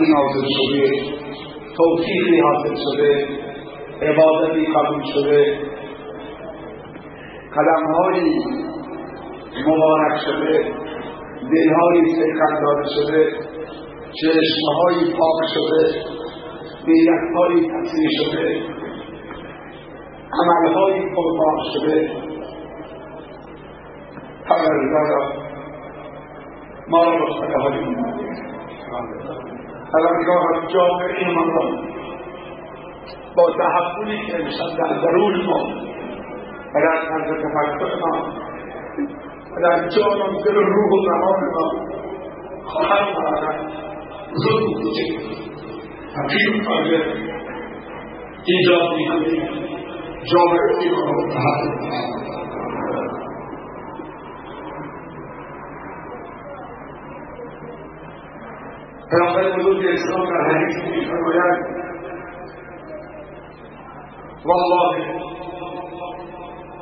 نازل شده توفیقی حاصل شده عبادتی قبول شده قدمهایی مبارک شده دلهایی سکن داده شده چشمهایی پاک شده نیتهایی تصریح شده عملهایی قربان شده. پروردگارا ما را به خداهای پروردگارا جامعه من را با تحولی که امشب در درون ما و در طرز تفکر ما و در جان و دل و روح و زمان ما خواهر برادر بزرگ حقیق جامعه رو تحول پیامبر بزرگ اسلام در حدیث میفرماید والله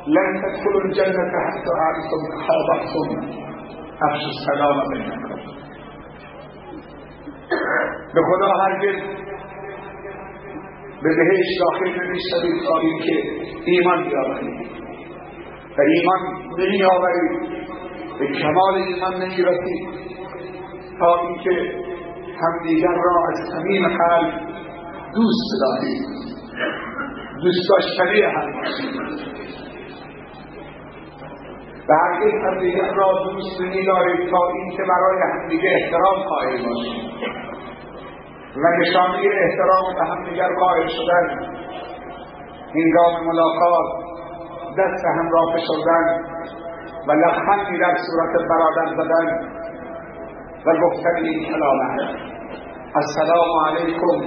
لن تدخلوا الجنة حتى أعرفكم تحاببتم أفشوا السلام بينكم به خدا هرگز به بهش داخل نمی‌شوید تا اینکه ایمان بیاورید. و ایمان نمیآورید. به کمال ایمان نمی‌رسید. تا اینکه همدیگر را از صمیم قلب دوست بدارید دوست داشتنی هم و هرگز همدیگر را دوست نمیدارید تا اینکه برای همدیگه احترام قائل باشید و نشانه احترام به همدیگر قائل شدن. هنگام ملاقات دست هم را فشردن و لبخندی در صورت برادر زدن و گفتن این کلامه السلام علیکم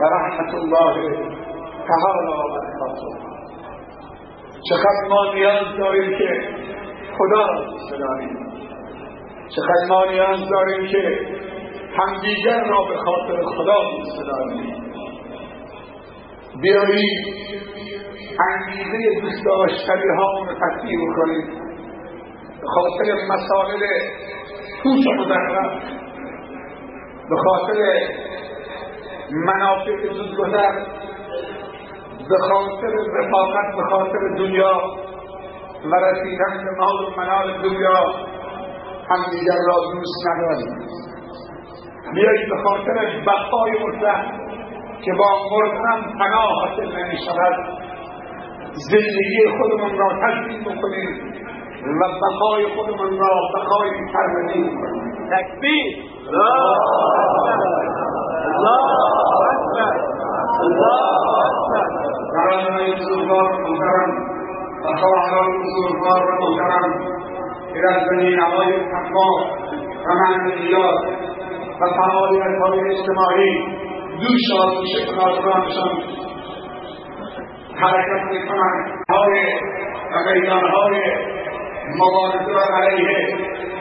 و رحمت الله تعالی و برکاته چقدر ما نیاز داریم که خدا را داریم چقدر ما نیاز داریم که همدیگر را به خاطر خدا داریم بیایید انگیزه دوست داشتنی ها رو تطبیق کنیم به خاطر مسائل پوش مدرم به خاطر منافع زود گذر به خاطر رفاقت به خاطر دنیا و رسیدن به مال و منال دنیا همدیگر را دوست نداریم. بیایید به خاطر بقای مطلق که با مردن پناه حاصل نمی شود زندگی خودمون را تجدید بکنیم و بقای خودمون را بقای بکنیم. تکبیر. مبارزه علیه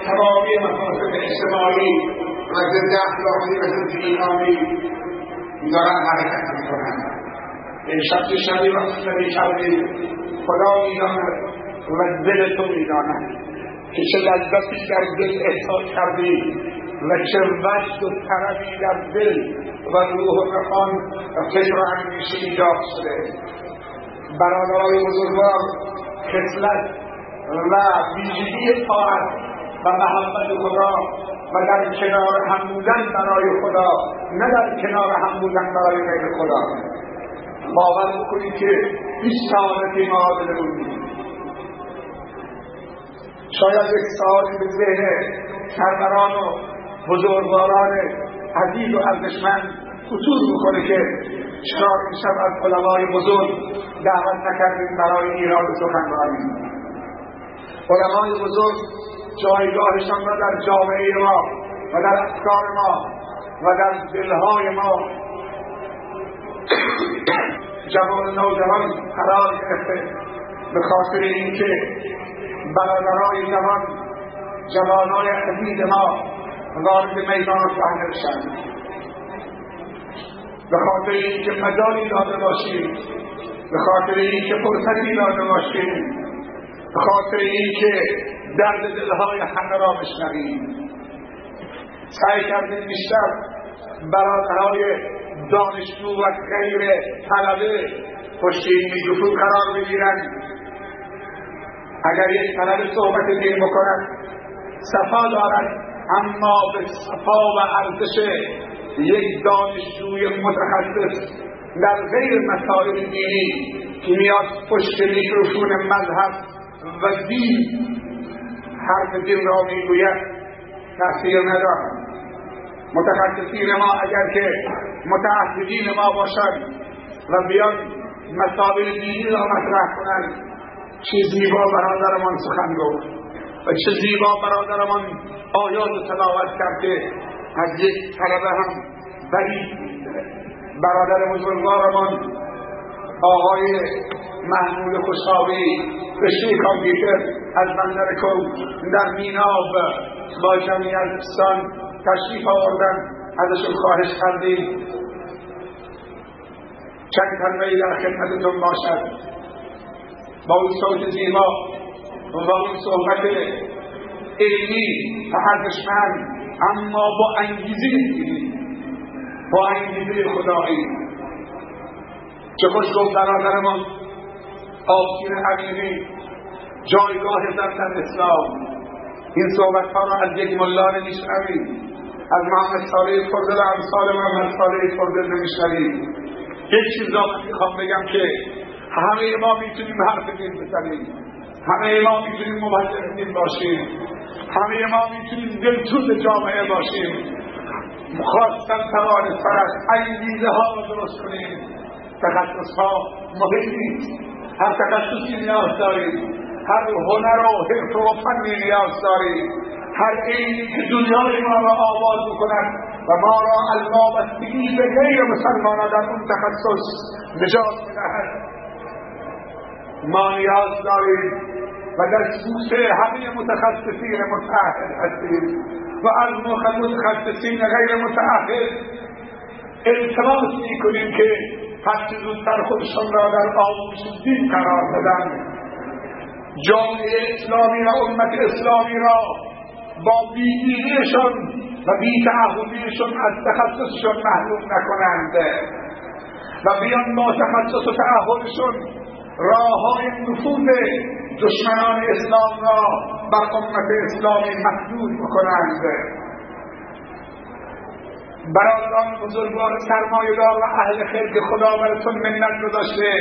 تمامی مفاسد اجتماعی و ضد اخلاقی و ضد ایمانی دارن حرکت می‌کنند شب شبی و شبی شبی خدا می‌داند و دل تو می‌داند که چه لذتی در دل احساس کردی و چه وجد و طربی در دل و روح و و فکر و اندیشه ایجاد شده برادرای بزرگوار خصلت و ویژگی طاعت و محبت خدا و در کنار هم بودن برای خدا نه در کنار هم بودن برای غیر خدا. باور بکنید که هیچ سعادتی معادل اون نیست شاید یک سوالی به ذهن سروران و بزرگواران عزیز و ارزشمند خطور می‌کنه که چرا امشب از علمای بزرگ دعوت نکردیم برای ایران سخنرانی. علمای بزرگ جایگاهشان را در جامعه ما و در افکار ما و در دلهای ما جوان نوجوان قرار گرفته. به خاطر اینکه برادرای جوان جوانای عزیز ما وارد میدان صحنه بشن به خاطر اینکه مجالی داده باشیم به خاطر اینکه فرصتی داده باشیم به خاطر اینکه درد دلهای همه را بشنویم. سعی کردیم بیشتر برادرهای دانشجو و غیر طلبه پشت این میکروفون قرار بگیرند اگر یک طلب صحبت دین بکنند صفا دارد اما به صفا و ارزش یک دانشجوی متخصص در غیر مسائل دینی که میاد پشت میکروفون مذهب و دین حرف دین را می‌گوید تاثیر ندارد متخصصین ما اگر که متعهدین ما باشند و بیان مسائل دینی را مطرح کنند چه زیبا برادرمان سخن گفت و چه زیبا برادرمان آیات تلاوت کرده. از یک طلبه هم برید برادر بزرگوارمان آقای محمود خوشحاوی رشته کامپیوتر از بندر کن. در میناب با جمعی از دوستان تشریف آوردن. ازشون خواهش کردیم. چند کلمه در خدمتتون باشد. با اون صوت زیبا و با اون صحبت علمی و ارزشمند اما با انگیزه با انگیزه خدایی. چه خوش گفت برادرمان آبگیر حقیقی جایگاه در در اسلام. این صحبت ها را از یک ملا نمیشنوید از محمد صالح فردل امثال محمد صالح فردل نمیشنوید یک چیز را می‌خوام بگم که همه ما می‌تونیم حرف دین بزنیم. همه ما می‌تونیم مبلغ دین باشیم. همه ما می‌تونیم دلسوز جامعه باشیم. خواستن توانستن از انگیزه ها رو درست کنیم. تخصص ها مهم نیست هر تخصصی نیاز داریم هر هنر و حرف و فنی نیاز داریم هر اینی که دنیای ما را آواز بکند و ما را از وابستگی به غیر مسلمان در اون تخصص نجات بدهد ما نیاز داریم و در سوس همه متخصصین متعهد هستیم و از متخصصین غیر متعهد التماس می‌کنیم که هرچه زودتر خودشان را در آموزش دین قرار بدن. جامعه اسلامی و امت اسلامی را با بیدینیشان و بیتعهدیشان از تخصصشان محروم نکنند. و بیان با تخصص و تعهدشون راه های نفوذ دشمنان اسلام را بر امت اسلامی محدود بکنند. برادران بزرگوار سرمایهدار و اهل خیر که خدا براتون منت گذاشته.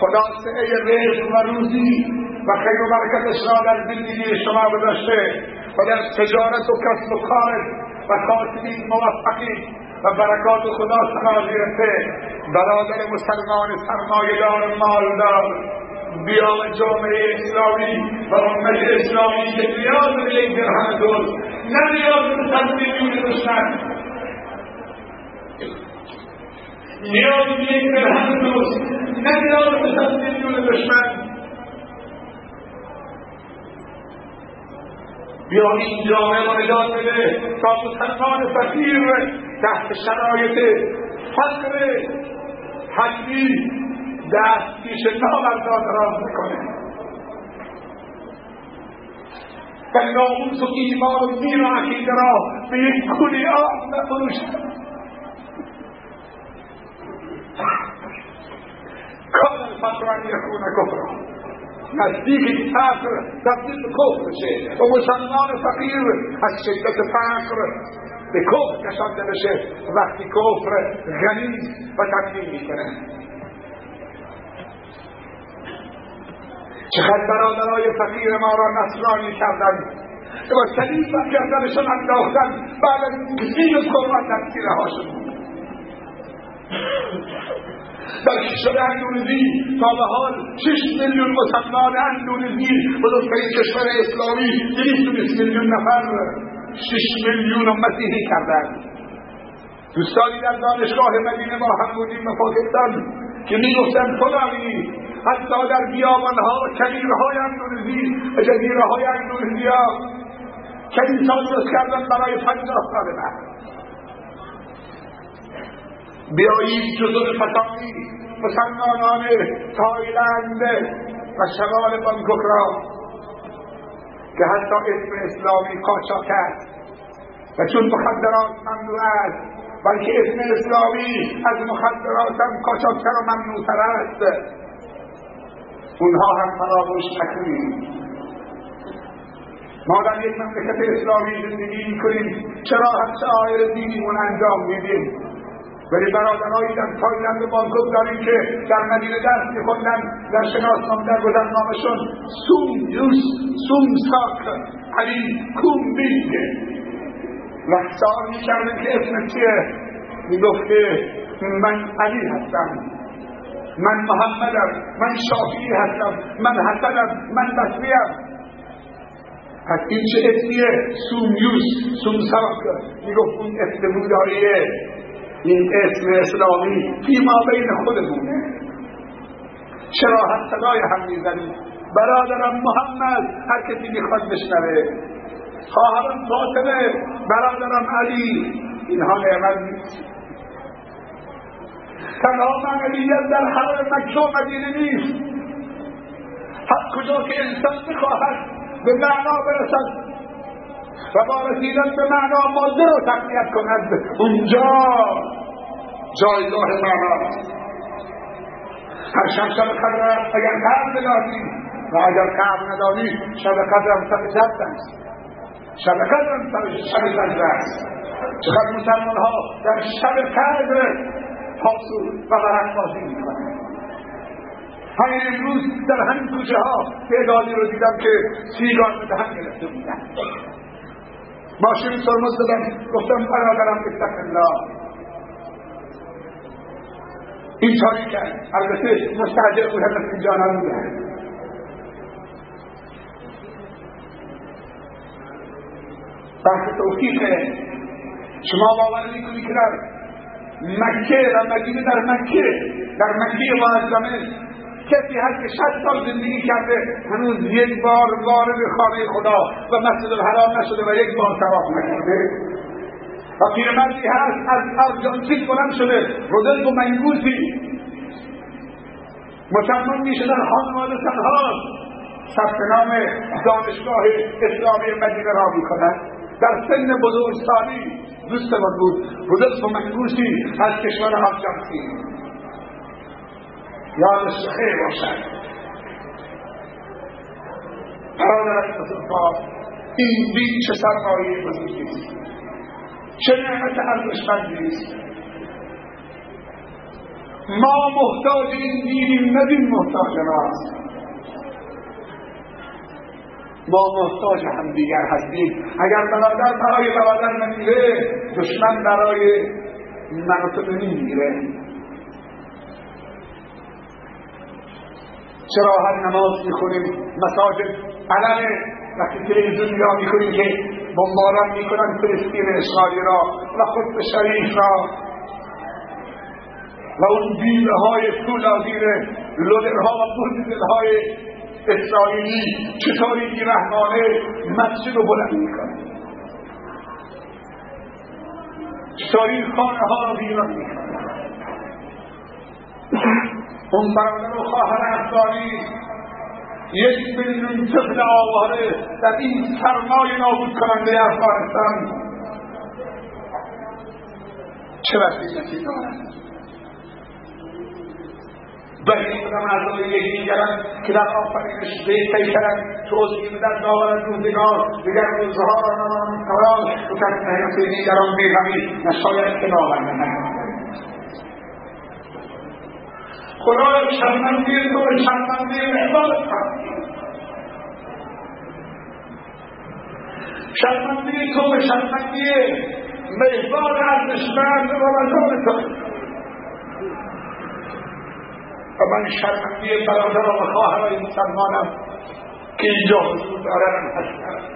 خدا سعه رزق و روزی و خیر و برکتش را در زندگی شما گذاشته. و در تجارت و کسب و کار و کاسبین موفقی و برکات خدا سنا گرفته. برادر مسلمان سرمایهدار مالدار بیا جامعه اسلامی و امت اسلامی که نیاز به یک درهم دوست نه نیاز به تصمیمی دشمن نیاز به یک درهم دوست نه نیاز به تصمیمی دشمن. بیا این جامعه را نجات بده. تا مسلمان فقیر تحت شرایط فقر حجمی دست پیش نامردان دراز می‌کنه. و ناموس و ایمان و دین و عقیده را به یک کولی آب نفروشد یکون کفرا نزدیک فقر تبدیل به کفر شه و مسلمان فقیر از شدت فقر به کفر کشانده بشه وقتی کفر غنی و تبدیل می‌کنه چقدر برادرای فقیر ما را نصرانی کردند و سلیب و کردنشان انداختن بعد از زیر قرآن در سیره هاشون در کشور اندونزی. تا به حال شش میلیون مسلمان اندونزی. بزرگترین کشور اسلامی دویست و بیست میلیون نفر شش میلیون مسیحی کردند. دوستانی در دانشگاه مدینه با هم بودیم و پاکستان که می‌گفتند خدایی حتی در بیابانها و کلیرهای اندونزی و جزیرههای اندونزیا کلیسا درست کردن برای پنجاه سال بعد. بیایید جزر فتامی مسلمانان تایلند و شمال بانکوک را که حتی اسم اسلامی قاچاق کرد. و چون مخدرات ممنوع است بلکه اسم اسلامی از مخدراتم کاشاتتر و ممنوعتر است. اونها هم فراموش نکنیم ما در یک مملکت اسلامی زندگی می‌کنیم چرا هم شعائر دینیمون انجام میدیم؟ ولی برادرهایی در تایلند و بانکوک داریم که در مدینه درس میخوندن در شناسنامه در گذرنامهشون سوم یوس سوم ساک علی کوم بیگه و سوال می‌کردن که اسم چیه؟ می‌گفت که من علی هستم من محمدم من شافعی هستم من حسنم من بسریم پس این چه اسمیه؟ سومیوس سومساک می‌گفت اون اسم بوداییه این اسم اسلامی فیما بین خودمونه چرا هم صدای هم می‌زنیم برادرم محمد هر کسی می‌خواد بشنوه. خواهرم فاطمه برادرم علی. اینها نعمت نیست. تمام عملیت در حرم مکه و مدینه نیست. هر کجا که انسان بخواهد به معنا برسد؟ و با رسیدن به معنا ماده رو تقویت کند اونجا جایگاه معنا هر شب شب قدر اگر قدر بدانی و اگر قدر ندانی شب قدر هم سر جد است. شب قدر هم سر شب جد است. چقدر مسلمان ها در شب قدر پاسو و برک بازی می‌کنند. همین امروز در همین کوچه ها تعدادی رو دیدم که سیگار به دهن گرفته بودن. ماشین ترمز دادم گفتم برادرم اتق الله. این کاری کرد. البته مستعجل بود از اینجا نبودن بحث توفیقه شما باور می‌کنی که در مکه و مدینه در مکه در مکه معظمه کسی هست که شد سال زندگی کرده هنوز یک بار وارد خانه خدا و مسجد الحرام نشده و یک بار تواف نکرده. و پیرمردی هست از ارجانسیل بلند شده. رودل و منگوزی. مسلمان میشه در خانواده تنها ثبت نام دانشگاه اسلامی مدینه را می‌کند در سن بزرگسالی دوست من بود. رودل و منگوزی از کشور ارجانسیل یادش خیر باشد برادر بزرگوار این دین چه سرمایه بزرگی است چه نعمت ارزشمندی است ما محتاج این دینیم نه دین محتاج ماست. ما محتاج هم دیگر هستیم. اگر برادر برای برادر نمیره دشمن برای من نمیره. چرا هر نماز می‌خونیم مساجد علم وقتی تلویزیون نگاه می‌کنیم که بمباران می‌کنن فلسطین اسرائیل را و خود شریف را. و اون بیله های فولادین لودرها و بلدرهای اسرائیلی چطوری بیرحمانه مسجد رو بلند می‌کنه؟ چطوری خانه ها رو بیران می‌کنه. اون برادر و خواهر افغانی یک میلیون طفل آواره در این سرمای نابود کننده افغانستان چه وسیلتی دارد بودم اعضای یکی دیگرن که در آفرینش بیتی کردن توضیح در داور روزگار دیگر روزها قرار و کسی دیگران بیغمی نشاید که باور نکنند خدا شرمندی تو شرمندی عبادت شرمندی تو به شرمندی مهبان ارزشمند و وزان تو. و من شرمندی برادر و خواهرای مسلمانم که اینجا حضور دارن هستن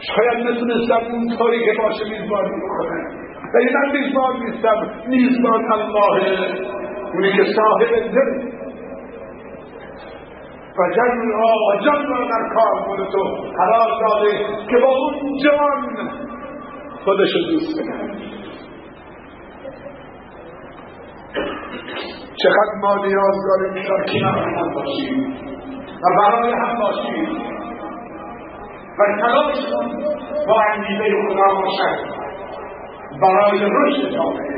شاید نتونستم اون طوری که باشه میزبانی بکنم. ولی من میزبان نیستم. میزبان الله. اونی که صاحب دل. و جن را را در کار مورد تو قرار داده که با اون جان خودش دوست بکنه. چقدر ما نیاز داریم در کنار هم باشیم و برای هم باشیم. و تلاش با انگیزه خدا باشد. برای رشد جامعه.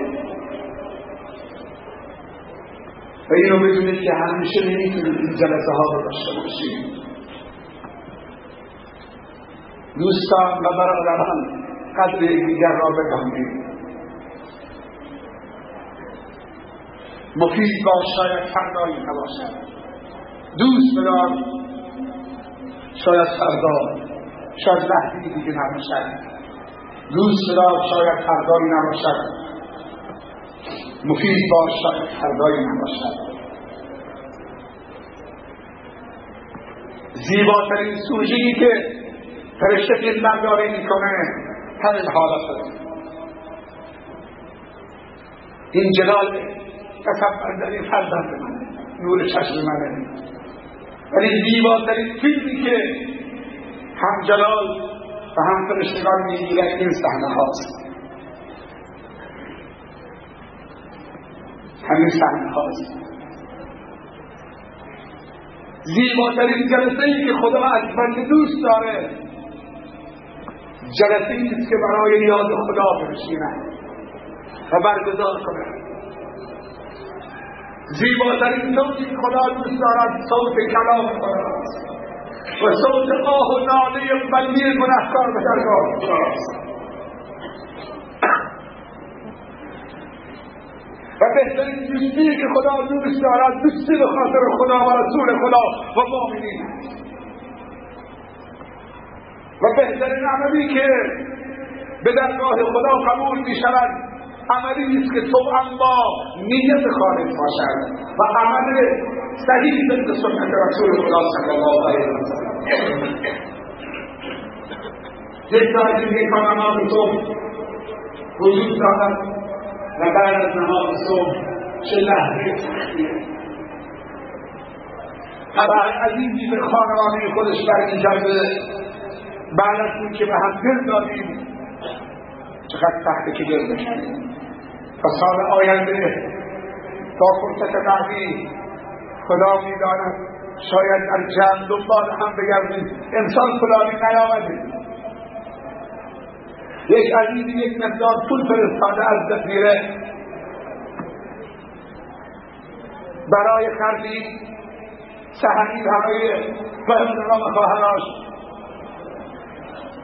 و اینو بدونید که همیشه نمی‌تونید این جلسه ها رو داشته باشید. دوستان و برادران قدر دیگر را بدانید مفید باش شاید فردایی نباشد. دوست بدار شاید فردا شاید لحظی دیگه نباشد. دوست بدار شاید فردایی نباشد. مفید باش شاید فردایی نباشد. زیباترین سوژه‌ای که فرشته فیلمبرداری می‌کنه همین حالت این جلال تصور در این فرزند منه نور چشم منه. ولی زیباترین فیلمی که هم جلال و هم فرشتگان می‌گیرن این صحنه هاست. همین صحنه هاست زیباترین جلسه ای که خدا از بنده دوست داره جلسه ای که برای نیاز خدا بنشینند و برگزار کنند زیباترین صوتی که خدا دوست دارد صوت کلام خدا و صوت آه و ناله بندی گناهکار به درگاه خداست. بهترین دوستی که خدا دوست دارد دوستی به خاطر خدا و رسول خدا و مؤمنین. و بهترین عملی که به درگاه خدا قبول می شود عملی است که تو با نیت خالص باشد و عمل صحیح ضد سنت رسول خدا صلی الله علیه و سلم. یک نماز صبح وجود دارد. و بعد از نماز صبح چه لحظه سختیه خبر عزیزی به خانواده خودش برمیگرده بعد از اون که به هم دل دادیم چقدر سخته که دل بکنیم تا سال آینده تا فرصت بعدی خدا می‌داند شاید در جمع دنبال هم بگردیم انسان فلانی نیامده یک عزیزی یک مقدار پول فرستاده از جزیره برای خرجی سهمی برای برادران و خواهراش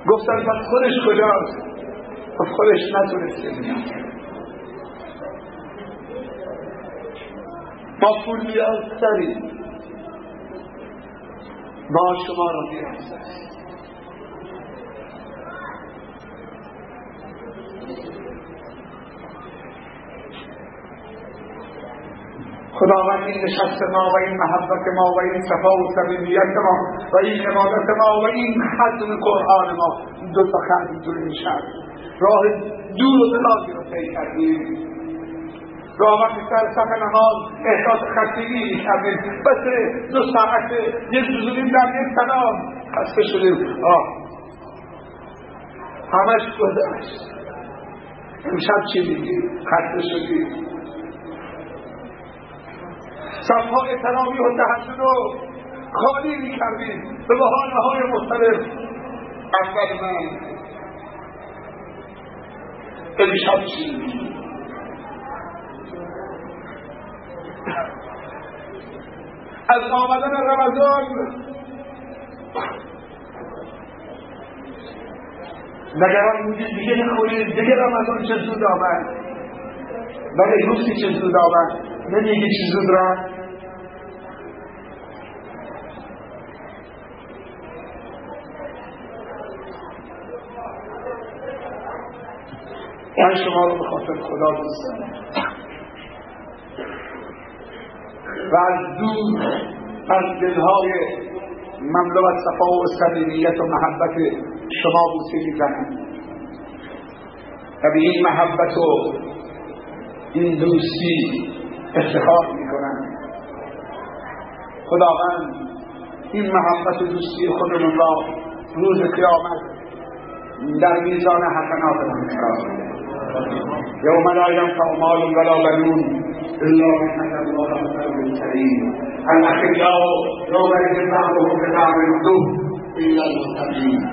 گفتن پس خودش کجاست؟ پس خودش نتونسته بیاد. ما پول نیاز داریم. ما شما را نیاز داریم. خداوند این نشست ما و این محبت ما و این صفا و صمیمیت ما و این عبادت ما و این ختم قرآن ما دو تا خط اینطوری میشن راه دور و درازی رو طی کردیم. راه وقتی سر صف نماز احساس خستگی می‌کردیم بس دو ساعت یک جزولیم در یک کلام. خسته شدیم. آه. همش گذشت امشب چی میگی؟ خسته شدیم صفهای تراویح و تحجد رو خالی می کردیم به بحانه های مختلف. اول من امشب از آمدن رمضان. نگران بودید دیگه نخورید دیگه رمضان چه زود آمد؟ ولی گفتی چه زود آمد؟ نمیگی چه زود را. من شما رو به خاطر خدا دوست دارم. و از دور از دلهای مملو از صفا و صمیمیت و محبت شما بوسه می‌زنم و به این محبت و این دوستی افتخار می‌کنم خداوند این محبت دوستی خودمون را روز قیامت در میزان حسنات من قرار يوم لا ينفع مال ولا بنون الا من اتى الله بقلب سليم الاخلاء يومئذ بعضهم ببعض الدب الا المتقين